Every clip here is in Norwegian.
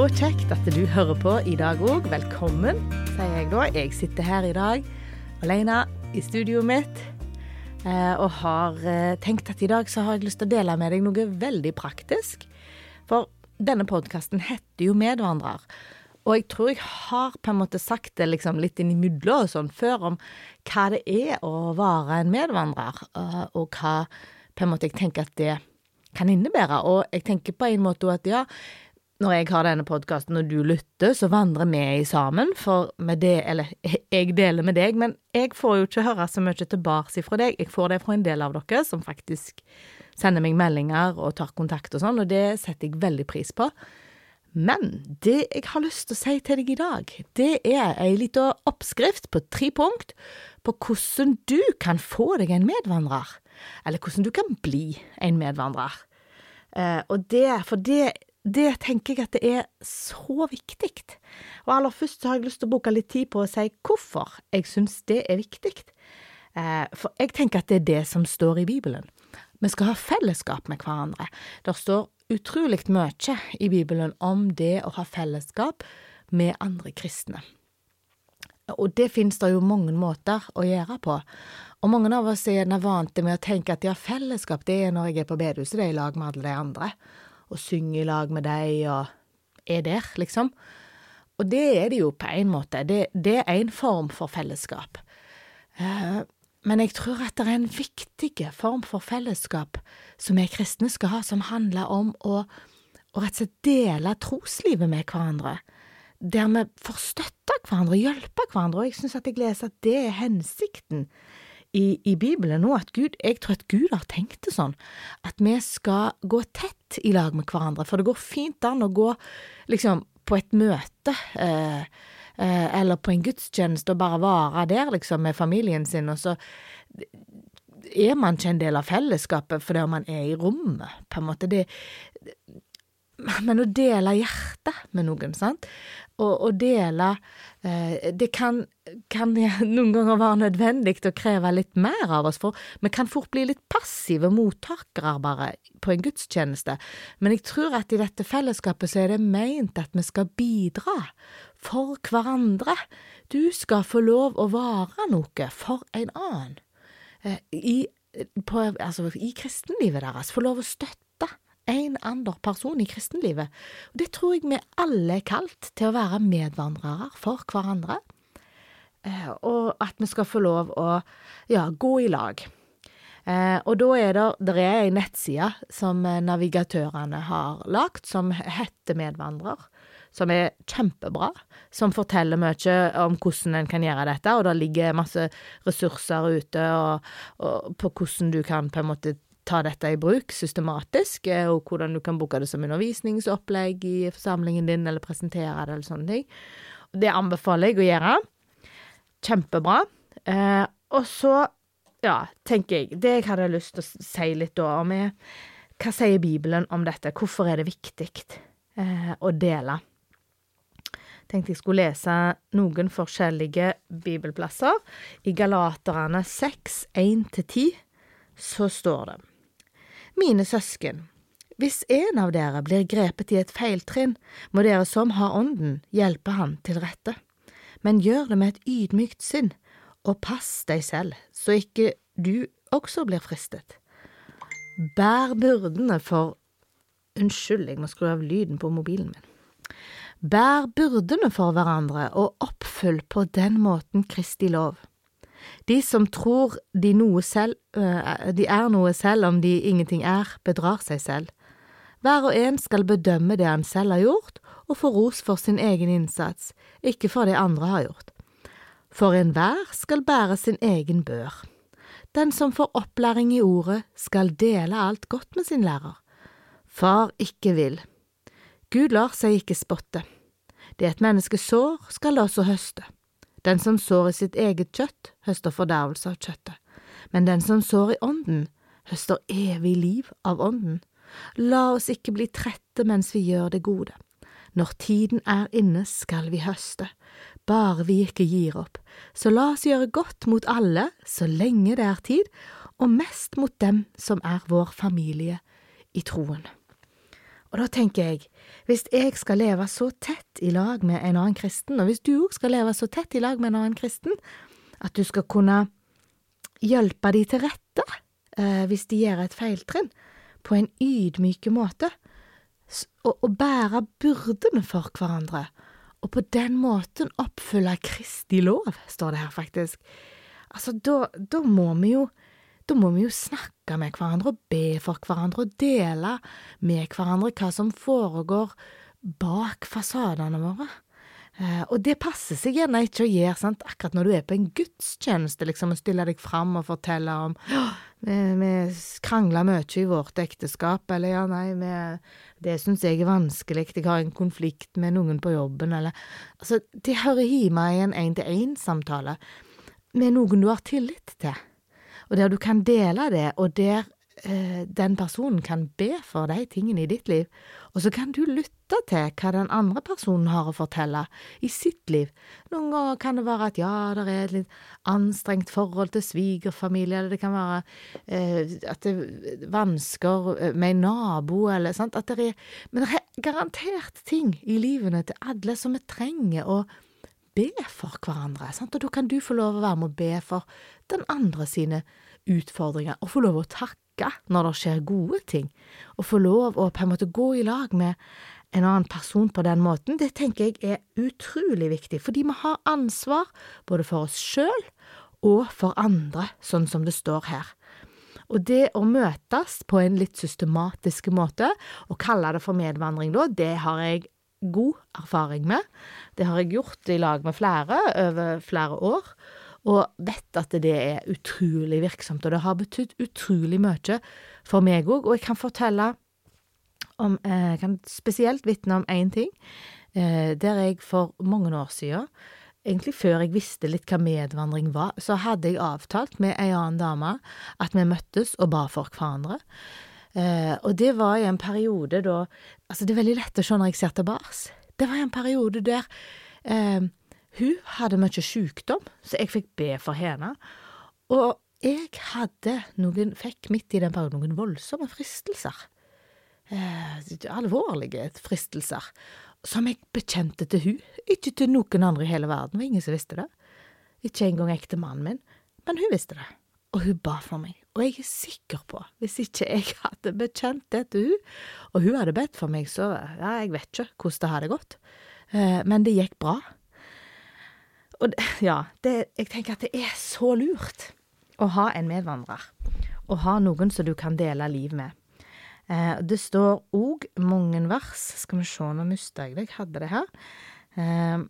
Så kjekt at du hører på i dag òg. Velkommen, sier jeg da. Jeg sitter her i dag alene i studioet mitt eh, og har eh, tenkt at i dag så har jeg lyst til å dele med deg noe veldig praktisk. For denne podkasten heter jo Medvandrer. Og jeg tror jeg har på en måte sagt det liksom litt innimellom og sånn før om hva det er å være en medvandrer, eh, og hva på en måte jeg tenker at det kan innebære. Og jeg tenker på en måte at ja, når jeg har denne podkasten og du lytter, så vandrer vi sammen, for med det, eller jeg deler med deg, men jeg får jo ikke høre så mye tilbake fra deg. Jeg får det fra en del av dere som faktisk sender meg meldinger og tar kontakt og sånn, og det setter jeg veldig pris på. Men det jeg har lyst til å si til deg i dag, det er ei lita oppskrift på tre punkt på hvordan du kan få deg en medvandrer, eller hvordan du kan bli en medvandrer. Eh, og det, for det det tenker jeg at det er så viktig. Og aller først så har jeg lyst til å bruke litt tid på å si hvorfor jeg syns det er viktig. Eh, for jeg tenker at det er det som står i Bibelen. Vi skal ha fellesskap med hverandre. Det står utrolig mye i Bibelen om det å ha fellesskap med andre kristne. Og det finnes det jo mange måter å gjøre på. Og mange av oss er vant med å tenke at ja, fellesskap det er når jeg er på bedehuset, det er i lag med alle de andre og synge i lag med deg og er der, liksom. Og det er det jo på en måte. Det, det er en form for fellesskap. Uh, men jeg tror at det er en viktig form for fellesskap som vi kristne skal ha, som handler om å, å rett og slett dele troslivet med hverandre. Der vi får støtte hverandre hjelpe hverandre, og jeg synes at jeg leser at det er hensikten i, i Bibelen nå at Gud, jeg tror at Gud har tenkt det sånn, at vi skal gå tett i lag med hverandre, for det går fint an å gå liksom på et møte, eh, eh, eller på en gudstjeneste og bare være der liksom med familien sin, og så er man ikke en del av fellesskapet fordi man er i rommet, på en måte. Det, men å dele hjertet med noen, sant, og, å dele Det kan, kan, noen ganger være nødvendig å kreve litt mer av oss, for vi kan fort bli litt passive mottakere bare på en gudstjeneste, men jeg tror at i dette fellesskapet så er det meint at vi skal bidra for hverandre. Du skal få lov å være noe for en annen. Eh, I, på, altså, i kristenlivet deres, få lov å støtte en annen person i kristenlivet. Og Det tror jeg vi alle er kalt til å være medvandrere for hverandre, eh, og at vi skal få lov å ja, gå i lag. Eh, og da er det, det er ei nettside som navigatørene har lagt, som heter Medvandrer, som er kjempebra, som forteller mye om hvordan en kan gjøre dette, og det ligger masse ressurser ute og, og på hvordan du kan på en måte ta dette i bruk systematisk, eh, og hvordan du kan bruke det som undervisningsopplegg i forsamlingen din, eller presentere det, eller sånne ting. Det anbefaler jeg å gjøre. Kjempebra. Eh, og så, ja, tenker jeg, det jeg hadde lyst til å si litt da om, er hva sier Bibelen om dette? Hvorfor er det viktig eh, å dele? tenkte jeg skulle lese noen forskjellige bibelplasser. I Galaterne 6, 1-10, så står det mine søsken, hvis en av dere blir grepet i et feiltrinn, må dere som har ånden, hjelpe han til rette, men gjør det med et ydmykt sinn, og pass deg selv, så ikke du også blir fristet. Bær byrdene for Unnskyld, jeg må skru av lyden på mobilen min. Bær byrdene for hverandre og oppfyll på den måten Kristi lov. De som tror de, selv, øh, de er noe selv om de ingenting er, bedrar seg selv. Hver og en skal bedømme det han selv har gjort, og få ros for sin egen innsats, ikke for det andre har gjort. For enhver skal bære sin egen bør. Den som får opplæring i ordet, skal dele alt godt med sin lærer. Far ikke vil. Gud lar seg ikke spotte. Det et menneske sår, skal det også høste. Den som sår i sitt eget kjøtt, høster fordervelse av kjøttet, men den som sår i ånden, høster evig liv av ånden. La oss ikke bli trette mens vi gjør det gode. Når tiden er inne, skal vi høste, bare vi ikke gir opp. Så la oss gjøre godt mot alle så lenge det er tid, og mest mot dem som er vår familie i troen. Og da tenker jeg, hvis jeg skal leve så tett i lag med en annen kristen, og hvis du òg skal leve så tett i lag med en annen kristen, at du skal kunne hjelpe de til rette eh, hvis de gjør et feiltrinn, på en ydmyk måte, og, og bære byrdene for hverandre, og på den måten oppfylle Kristi lov, står det her faktisk. Altså, da, da må vi jo da må vi jo snakke med hverandre og be for hverandre og dele med hverandre hva som foregår bak fasadene våre. Eh, og det passer seg gjerne ikke å gjøre sant? akkurat når du er på en gudstjeneste, liksom, og stiller deg fram og forteller om vi, vi krangla mye i vårt ekteskap, eller ja, nei, vi, det syns jeg er vanskelig, jeg har en konflikt med noen på jobben, eller Altså, det hører hjemme i en én-til-én-samtale med noen du har tillit til og der du kan dele det, og der eh, den personen kan be for de tingene i ditt liv, og så kan du lytte til hva den andre personen har å fortelle i sitt liv. Noen ganger kan det være at ja, det er et litt anstrengt forhold til svigerfamilie, eller det kan være eh, at det er vansker eh, med en nabo, eller sant, at det er Men det er garantert ting i livene til alle som vi trenger å be for hverandre, sant? og da kan du få lov å være med å be for den andre sine utfordringer, og få lov å takke når det skjer gode ting, og få lov å på en måte gå i lag med en annen person på den måten, det tenker jeg er utrolig viktig, fordi vi har ansvar både for oss sjøl og for andre, sånn som det står her. Og det å møtes på en litt systematisk måte, og kalle det for medvandring da, det har jeg god erfaring med. Det har jeg gjort i lag med flere over flere år, og vet at det er utrolig virksomt. Og det har betydd utrolig mye for meg òg, og jeg kan fortelle om Jeg eh, kan spesielt vitne om én ting, eh, der jeg for mange år siden egentlig før jeg visste litt hva medvandring var, så hadde jeg avtalt med ei annen dame at vi møttes og ba for hverandre. Eh, og det var i en periode da Altså, det er veldig lett å se når jeg ser tilbake. Det var i en periode der eh, hun hadde mye sykdom, så jeg fikk be for henne. Og jeg hadde noen, fikk midt i den perioden noen voldsomme fristelser. Eh, alvorlige fristelser. Som jeg bekjente til hun, ikke til noen andre i hele verden, det var ingen som visste det. Ikke engang ektemannen min, men hun visste det, og hun ba for meg. Og jeg er sikker på, hvis ikke jeg hadde bekjent det til hun, og hun hadde bedt for meg, så ja, jeg vet ikke hvordan det hadde gått, eh, men det gikk bra. Og ja, det, jeg tenker at det er så lurt å ha en medvandrer, å ha noen som du kan dele liv med. Eh, det står òg mange vers, skal vi se, nå mista jeg det, jeg hadde det her, eh,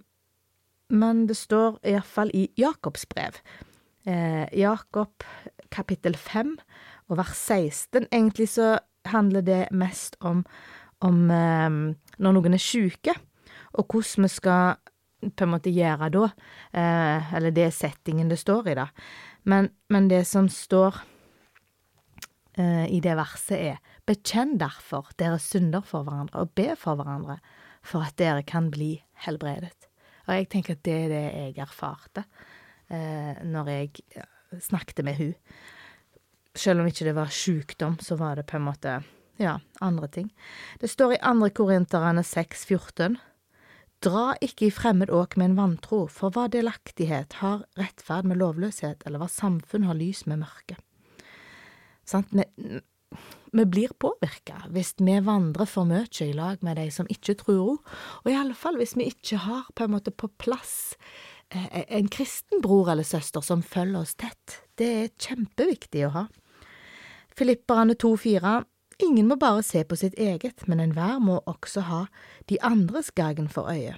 men det står iallfall i Jakobs brev. Jakob kapittel 5 og vers 16. Egentlig så handler det mest om, om um, når noen er syke, og hvordan vi skal på en måte gjøre da, uh, eller det er settingen det står i, da. Men, men det som står uh, i det verset er Bekjenn derfor dere synder for hverandre, og be for hverandre, for at dere kan bli helbredet. Og jeg tenker at det er det jeg erfarte eh, når jeg snakket med hun. Selv om ikke det var sjukdom, så var det på en måte, ja, andre ting. Det står i andre Korinterne 6,14. Dra ikke i fremmed åk med en vantro, for hva delaktighet har rettferd med lovløshet, eller hva samfunn har lys med mørke. Sant? Vi, vi blir påvirka hvis vi vandrer for mye i lag med de som ikke tror henne, og i alle fall hvis vi ikke har på en måte på plass en kristen bror eller søster som følger oss tett. Det er kjempeviktig å ha. Filipperne 2,4 Ingen må bare se på sitt eget, men enhver må også ha de andres gagn for øye.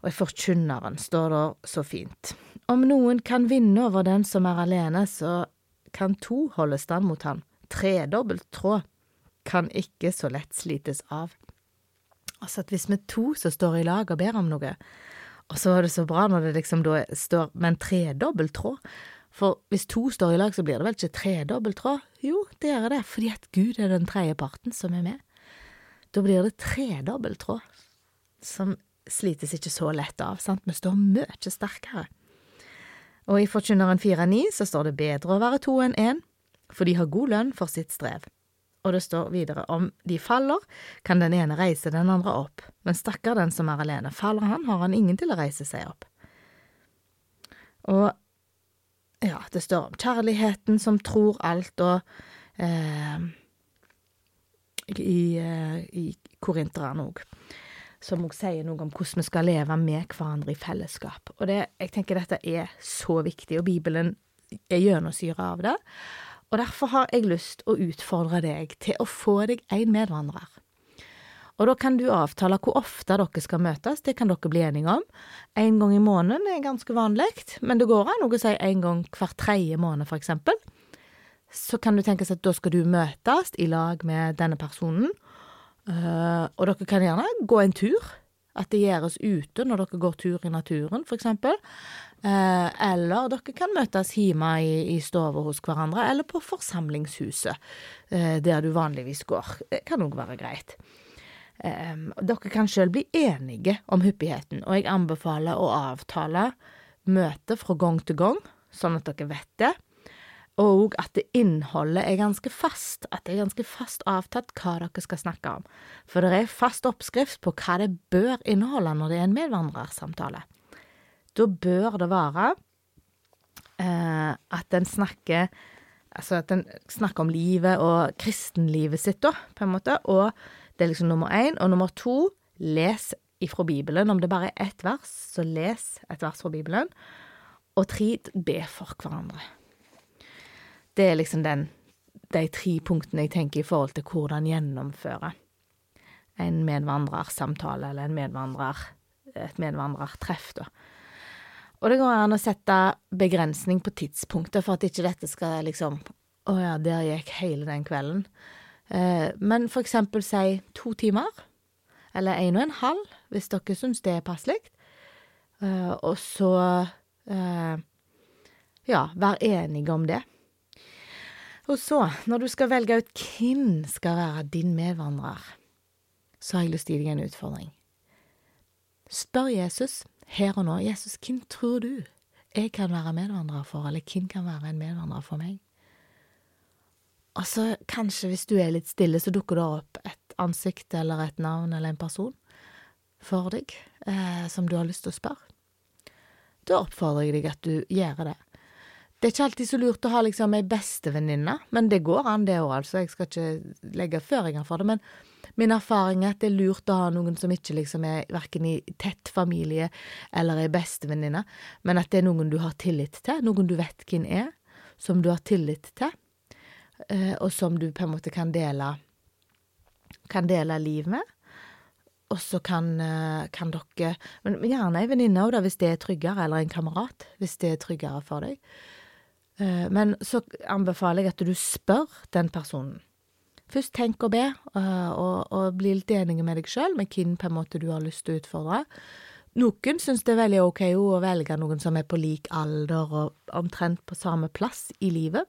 Og i Forkynneren står det så fint. Om noen kan vinne over den som er alene, så kan to holde stand mot han. Tredobbelt tråd kan ikke så lett slites av. Altså at hvis vi to som står i lag og ber om noe, og så var det så bra når det liksom da står med en tredobbel tråd. For hvis to står i lag, så blir det vel ikke tredobbel tråd? Jo, det gjør det, fordi at Gud er den tredje parten som er med. Da blir det tredobbel tråd, som slites ikke så lett av, sant, vi står mye sterkere. Og i Forkynneren 4.9 så står det bedre å være to enn én, for de har god lønn for sitt strev. Og det står videre om de faller, kan den ene reise den andre opp, men stakkar den som er alene, faller han, har han ingen til å reise seg opp. Og ja, det står om kjærligheten som tror alt, og eh, i, eh, i Korinteren òg, som òg sier noe om hvordan vi skal leve med hverandre i fellesskap. Og det, jeg tenker dette er så viktig, og Bibelen er gjennomsyra av det. Og derfor har jeg lyst å utfordre deg til å få deg en medvandrer. Og da kan du avtale hvor ofte dere skal møtes, det kan dere bli enige om. En gang i måneden er ganske vanlig, men det går an å si en gang hver tredje måned, for eksempel. Så kan du tenke seg at da skal du møtes i lag med denne personen, uh, og dere kan gjerne gå en tur. At det gjøres ute når dere går tur i naturen, for eksempel. Eh, eller dere kan møtes hjemme i, i stua hos hverandre, eller på forsamlingshuset, eh, der du vanligvis går. Det kan òg være greit. Dere kan sjøl bli enige om hyppigheten, og jeg anbefaler å avtale møte fra gang til gang, sånn at dere vet det. Og at det innholdet er ganske fast, at det er ganske fast avtatt hva dere skal snakke om. For det er fast oppskrift på hva det bør inneholde når det er en medvandrersamtale. Da bør det være eh, at en snakker Altså at en snakker om livet og kristenlivet sitt, da, på en måte. Og det er liksom nummer én. Og nummer to, les ifra Bibelen. Om det bare er ett vers, så les et vers fra Bibelen. Og tre, be for hverandre. Det er liksom den, de tre punktene jeg tenker i forhold til hvordan gjennomføre en medvandrersamtale, eller en medvandrer, et medvandrertreff, da. Og det går an å sette begrensning på tidspunktet for at ikke dette skal liksom Å ja, der gikk hele den kvelden. Eh, men for eksempel si to timer. Eller en og en halv, hvis dere syns det er passelig. Eh, og så eh, Ja, vær enige om det. Og så, når du skal velge ut hvem skal være din medvandrer, så har jeg lyst til å gi deg en utfordring. Spør Jesus her og nå, Jesus, hvem tror du jeg kan være medvandrer for, eller hvem kan være en medvandrer for meg? Og så kanskje hvis du er litt stille, så dukker det opp et ansikt eller et navn eller en person for deg eh, som du har lyst til å spørre. Da oppfordrer jeg deg at du gjør det. Det er ikke alltid så lurt å ha liksom ei bestevenninne, men det går an det òg, altså. Jeg skal ikke legge føringer for det. Men Min erfaring er at det er lurt å ha noen som ikke liksom er verken i tett familie eller er bestevenninne, men at det er noen du har tillit til, noen du vet hvem er, som du har tillit til, eh, og som du på en måte kan dele, kan dele liv med. Og så kan, eh, kan, dere Men gjerne ei venninne òg, hvis det er tryggere, eller en kamerat, hvis det er tryggere for deg. Eh, men så anbefaler jeg at du spør den personen. Først tenk og be, uh, og, og, bli litt enige med deg sjøl, med hvem på en måte du har lyst til å utfordre. Noen syns det er veldig ok å velge noen som er på lik alder og omtrent på samme plass i livet,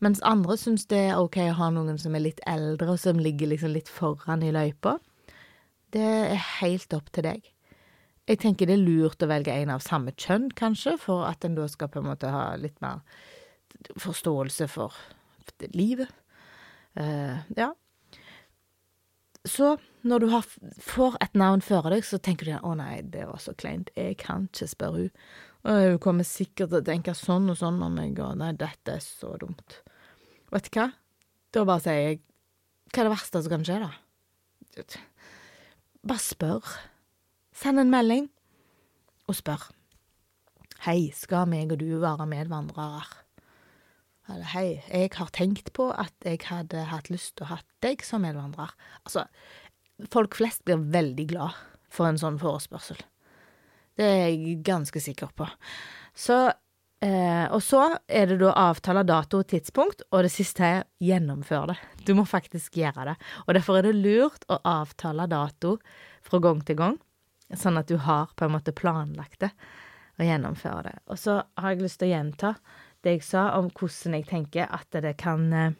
mens andre syns det er ok å ha noen som er litt eldre, og som ligger liksom litt foran i løypa. Det er helt opp til deg. Jeg tenker det er lurt å velge en av samme kjønn, kanskje, for at en da skal på en måte ha litt mer forståelse for livet. Uh, ja. Så når du har, får et navn før deg, så tenker du å nei, det var så kleint, jeg kan ikke spørre hun. Og hun kommer sikkert til å tenke sånn og sånn om meg, og nei, dette er så dumt. Vet du hva? Da bare sier jeg, hva er det verste som kan skje, da? Bare spør. Send en melding, og spør. Hei, skal meg og du være medvandrere? Hei, jeg har tenkt på at jeg hadde hatt lyst til å ha deg som medvandrer. Altså, folk flest blir veldig glad for en sånn forespørsel. Det er jeg ganske sikker på. Så eh, Og så er det da avtale dato og tidspunkt, og det siste er gjennomføre det. Du må faktisk gjøre det. Og derfor er det lurt å avtale dato fra gang til gang, sånn at du har på en måte planlagt det og gjennomfører det. Og så har jeg lyst til å gjenta det jeg sa om hvordan jeg tenker at det kan eh,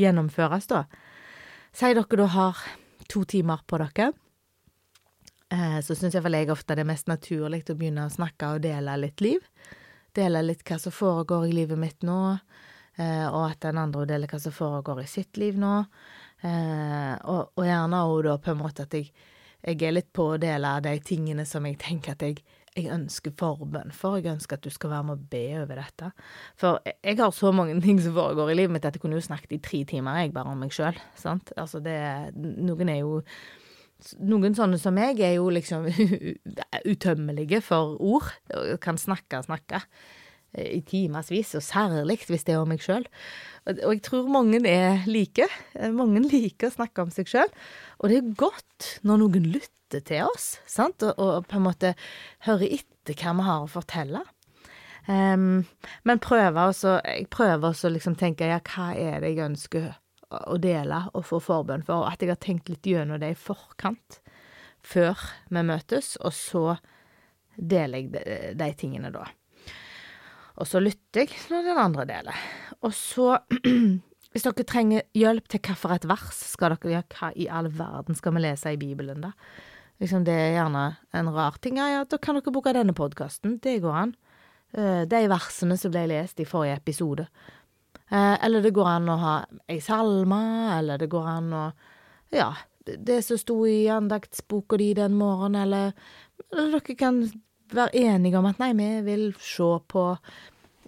gjennomføres, da. Si dere da har to timer på dere. Eh, så syns iallfall jeg ofte det er mest naturlig å begynne å snakke og dele litt liv. Dele litt hva som foregår i livet mitt nå. eh, og at den andre deler hva som foregår i sitt liv nå. Og, og, gjerne òg da på en måte at jeg, jeg er litt på å dele de tingene som jeg tenker at jeg, jeg ønsker forbønn for. Jeg ønsker at du skal være med å be over dette. For jeg har så mange ting som foregår i livet mitt at jeg kunne jo snakket i tre timer, jeg, bare om meg sjøl. Altså det Noen er jo noen sånne som meg er jo liksom utømmelige for ord. Kan snakke og snakke i timevis, og særlig hvis det er om meg sjøl. Og jeg tror mange er like. Eh, mange liker å snakke om seg sjøl. Og det er godt når noen lytter til oss, sant, og, på en måte hører etter hva vi har å fortelle. Um, men prøver også, jeg prøver også liksom tenke ja, hva er det jeg ønsker å dele og få forbønn for, at jeg har tenkt litt gjennom det i forkant, før vi møtes, og så deler jeg de, de tingene da. Og så lytter jeg når den andre deler. Og så, hvis dere trenger hjelp til hvilket vers skal dere gjøre, hva i all verden skal vi lese i Bibelen, da? Liksom, det er gjerne en rar ting. Ja, ja, da kan dere bruke denne podkasten. Det går an. Eh, de versene som ble lest i forrige episode. Eh, eller det går an å ha ei salme, eller det går an å Ja, det som sto i andaktsboka di den morgenen, eller dere kan være enige om at nei, vi vil se på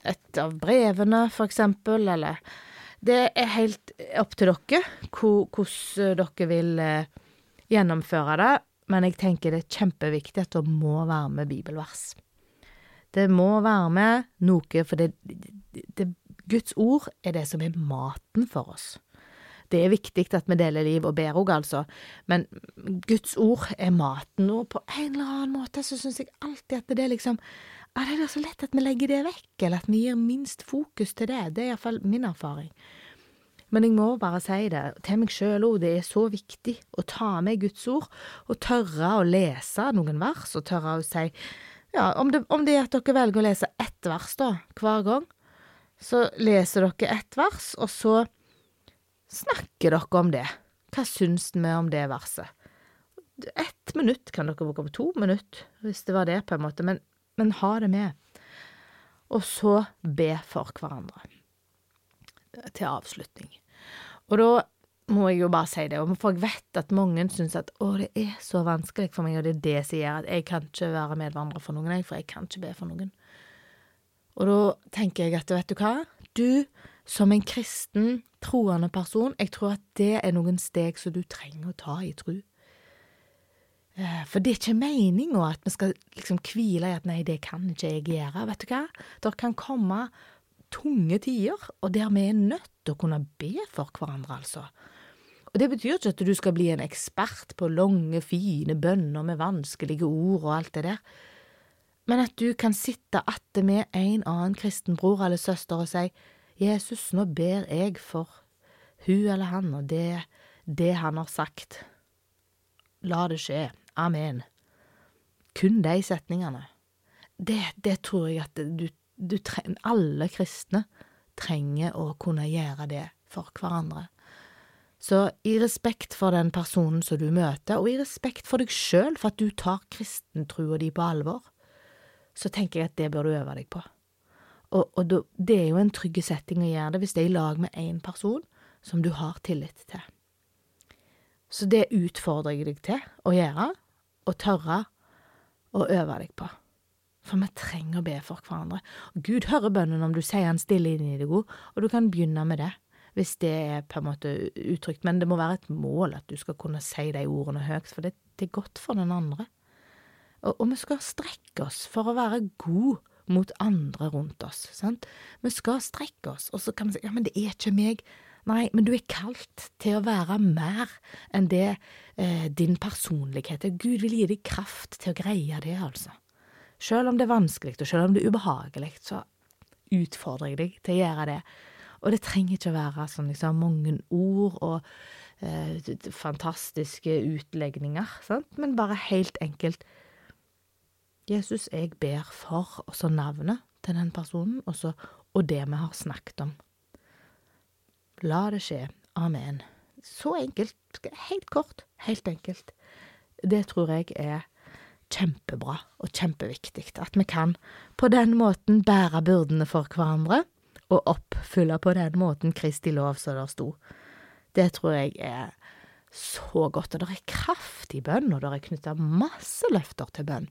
et av brevene, for eksempel, eller Det er helt opp til dere hvordan dere vil eh, gjennomføre det, men jeg tenker det er kjempeviktig at det må være med bibelvers. Det må være med noe, for det, det, Guds ord er det som er maten for oss. Det er viktig at vi deler liv og ber òg, altså, men Guds ord er maten, og på en eller annen måte så syns jeg alltid at det er liksom ja, det er så lett at vi legger det vekk, eller at vi gir minst fokus til det. Det er iallfall min erfaring. Men jeg må bare si det til meg sjøl òg, det er så viktig å ta med Guds ord, og tørre å lese noen vers, og tørre å si ja, om det, om det er at dere velger å lese ett vers da, hver gang, så leser dere ett vers, og så snakker dere om det. Hva syns vi om det verset? Ett minutt kan dere bruke på to minutter, hvis det var det, på en måte, men, men ha det med. Og så be for hverandre. Til avslutning. Og da må jeg jo bare si det, for jeg vet at mange syns at å, det er så vanskelig for meg, og det er det som gjør at jeg kan ikke være medvandrer for noen, for jeg kan ikke be for noen. Og da tenker jeg at vet du hva, du som en kristen, troende person, jeg tror at det er noen steg som du trenger å ta i tru. Eh, for det er ikke meninga at vi skal liksom hvile i at nei, det kan ikke jeg gjøre. Vet du hva? Det kan komme tunge tider, og der vi er nødt til å kunne be for hverandre, altså. Og Det betyr ikke at du skal bli en ekspert på lange, fine bønner med vanskelige ord og alt det der men at du kan sitte atte med en annen kristen bror eller søster og si, Jesus, nå ber jeg for hun eller han og det, det han har sagt. La det skje. Amen. Kun de setningene. Det, det tror jeg at du, du trenger, alle kristne trenger å kunne gjøre det for hverandre. Så i respekt for den personen som du møter, og i respekt for deg sjøl for at du tar kristentrua di på alvor, så tenker jeg at det bør du øve deg på. Og, og det er jo en trygg setting å gjøre det hvis det er i lag med én person som du har tillit til. Så det utfordrer jeg deg til å gjøre, og tørre å øve deg på. For vi trenger å be for hverandre. Gud hører bønnen om du sier han stille inn i deg, og du kan begynne med det, hvis det er på en måte uttrykt. Men det må være et mål at du skal kunne si de ordene høyt, for det, det er godt for den andre. Og, og, vi skal strekke oss for å være gode mot andre rundt oss. sant? Vi skal strekke oss, og så kan vi si ja, men det er ikke meg. Nei, men du er kalt til å være mer enn det eh, din personlighet er. Gud vil gi deg kraft til å greie det, altså. Selv om det er vanskelig, og selv om det er ubehagelig, så utfordrer jeg deg til å gjøre det. Og det trenger ikke å være sånn liksom mange ord og eh, fantastiske utlegninger, sant? men bare helt enkelt Jesus, jeg ber for, og så navnet til den personen, og, så, og det vi har snakket om. La det skje. Amen. Så enkelt. Helt kort. Helt enkelt. Det tror jeg er kjempebra og kjempeviktig. At vi kan på den måten bære byrdene for hverandre, og oppfylle på den måten Kristi lov som det sto. Det tror jeg er så godt. Og det er kraft i bønn, og det er knytta masse løfter til bønn.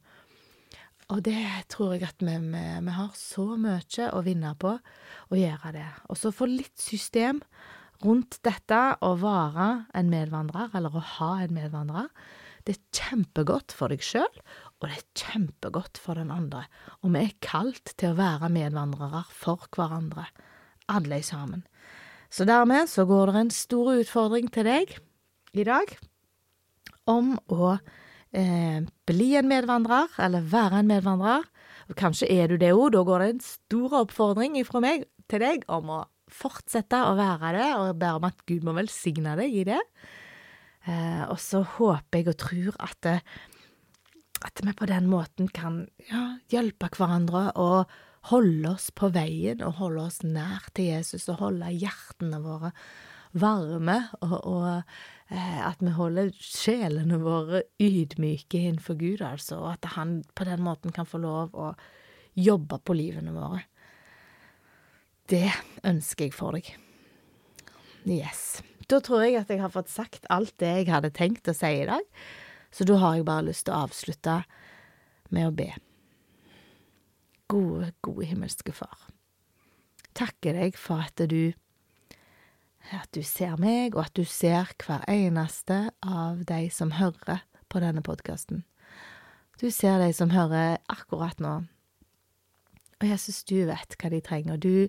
Og det tror jeg at vi, vi, vi, har så mye å vinne på å gjøre det. Og så få litt system rundt dette å være en medvandrer, eller å ha en medvandrer. Det er kjempegodt for deg sjøl, og det er kjempegodt for den andre. Og vi er kalt til å være medvandrere for hverandre, alle sammen. Så dermed så går det en stor utfordring til deg i dag om å bli en medvandrer, eller være en medvandrer. Kanskje er du det òg, da går det en stor oppfordring fra meg til deg om å fortsette å være det, og bare om at Gud må velsigne deg i det. Eh, og så håper jeg og tror at, det, at vi på den måten kan ja, hjelpe hverandre og holde oss på veien og holde oss nær til Jesus og holde hjertene våre varme, og, og eh, at vi holder sjelene våre ydmyke innenfor Gud, altså, og at han på den måten kan få lov å jobbe på livene våre. Det ønsker jeg for deg. Yes. Da tror jeg at jeg har fått sagt alt det jeg hadde tenkt å si i dag, så da har jeg bare lyst til å avslutte med å be. Gode, gode himmelske Far. Takker deg for at du at du ser meg, og at du ser hver eneste av de som hører på denne podkasten. Du ser de som hører akkurat nå. Og Jesus, du vet hva de trenger. og Du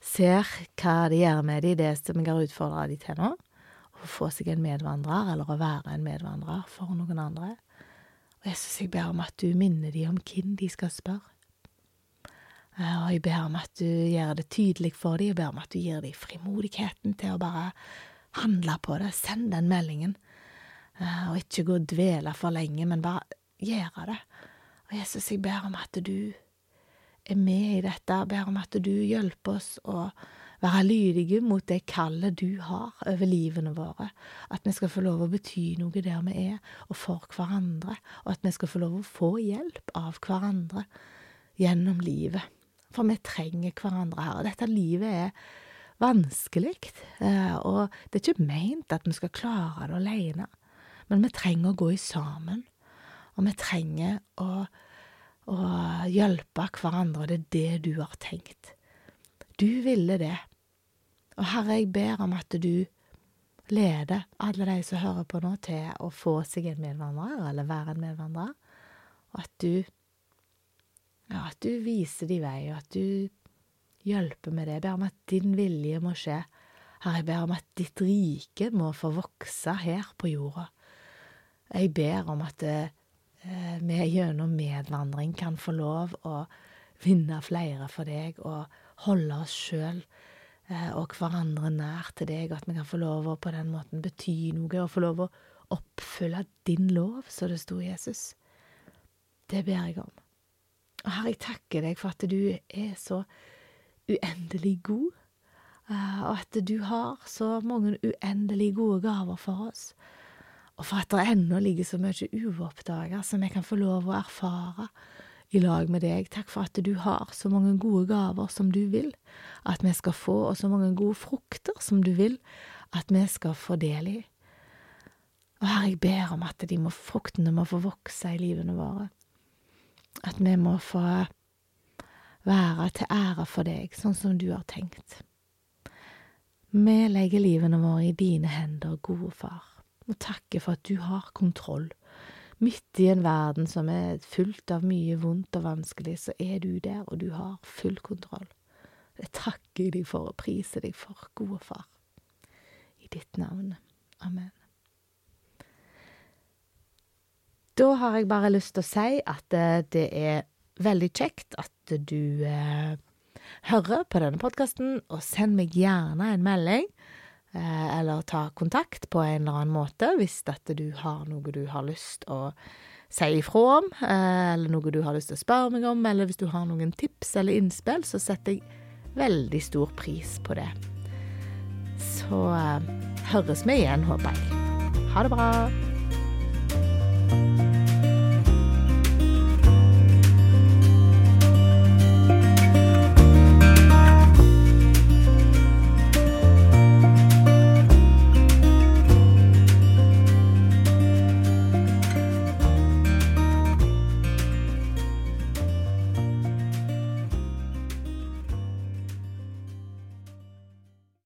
ser hva de gjør med de, det som jeg har utfordra de til nå. Å få seg en medvandrer, eller å være en medvandrer for noen andre. Og Jesus, jeg ber om at du minner de om hvem de skal spørre. Eh, og jeg ber om at du gjør det tydelig for dem, jeg ber om at du gir dem frimodigheten til å bare handle på det, send den meldingen, eh, og ikke gå og dvele for lenge, men bare gjøre det. Og Jesus, jeg ber om at du er med i dette, jeg ber om at du hjelper oss å være lydige mot det kallet du har over livene våre, at vi skal få lov å bety noe der vi er, og for hverandre, og at vi skal få lov å få hjelp av hverandre gjennom livet. For vi trenger hverandre her. Og dette livet er vanskelig, eh, og det er ikke meint at vi skal klare det alene. Men vi trenger å gå i sammen, og vi trenger å, å hjelpe hverandre, og det er det du har tenkt. Du ville det. Og Herre, jeg ber om at du leder alle de som hører på nå, til å få seg en medvandrer, eller være en medvandrer, og at du ja, at du viser de vei, og at du hjelper med det. Jeg ber om at din vilje må skje. Herre, jeg ber om at ditt rike må få vokse her på jorda. Jeg ber om at eh, vi gjennom medvandring kan få lov å vinne flere for deg og holde oss sjøl eh, og hverandre nær til deg, og at vi kan få lov å på den måten bety noe og få lov å oppfylle din lov, så det sto Jesus. Det ber jeg om. Og Herre, jeg takker deg for at du er så uendelig god, eh, og at du har så mange uendelig gode gaver for oss. Og for at det ennå ligger så mye uoppdaga som vi kan få lov å erfare i lag med deg. Takk for at du har så mange gode gaver som du vil at vi skal få, og så mange gode frukter som du vil at vi skal få del i. Og Herre, jeg ber om at de må, fruktene må få vokse i livene våre at vi må få være til ære for deg, sånn som du har tenkt. Vi legger livene våre i dine hender, gode far, og takker for at du har kontroll. Midt i en verden som er fullt av mye vondt og vanskelig, så er du der, og du har full kontroll. Det takker jeg deg for og priser deg for, gode far. I ditt navn. Amen. Da har jeg bare lyst til å si at eh, det er veldig kjekt at du eh, hører på denne podkasten, og send meg gjerne en melding. Eh, eller ta kontakt på en eller annen måte hvis at du har noe du har lyst å si ifra om, eh, eller noe du har lyst til å spørre meg om, eller hvis du har noen tips eller innspill, så setter jeg veldig stor pris på det. Så høres vi igjen, håper jeg. Ha det bra.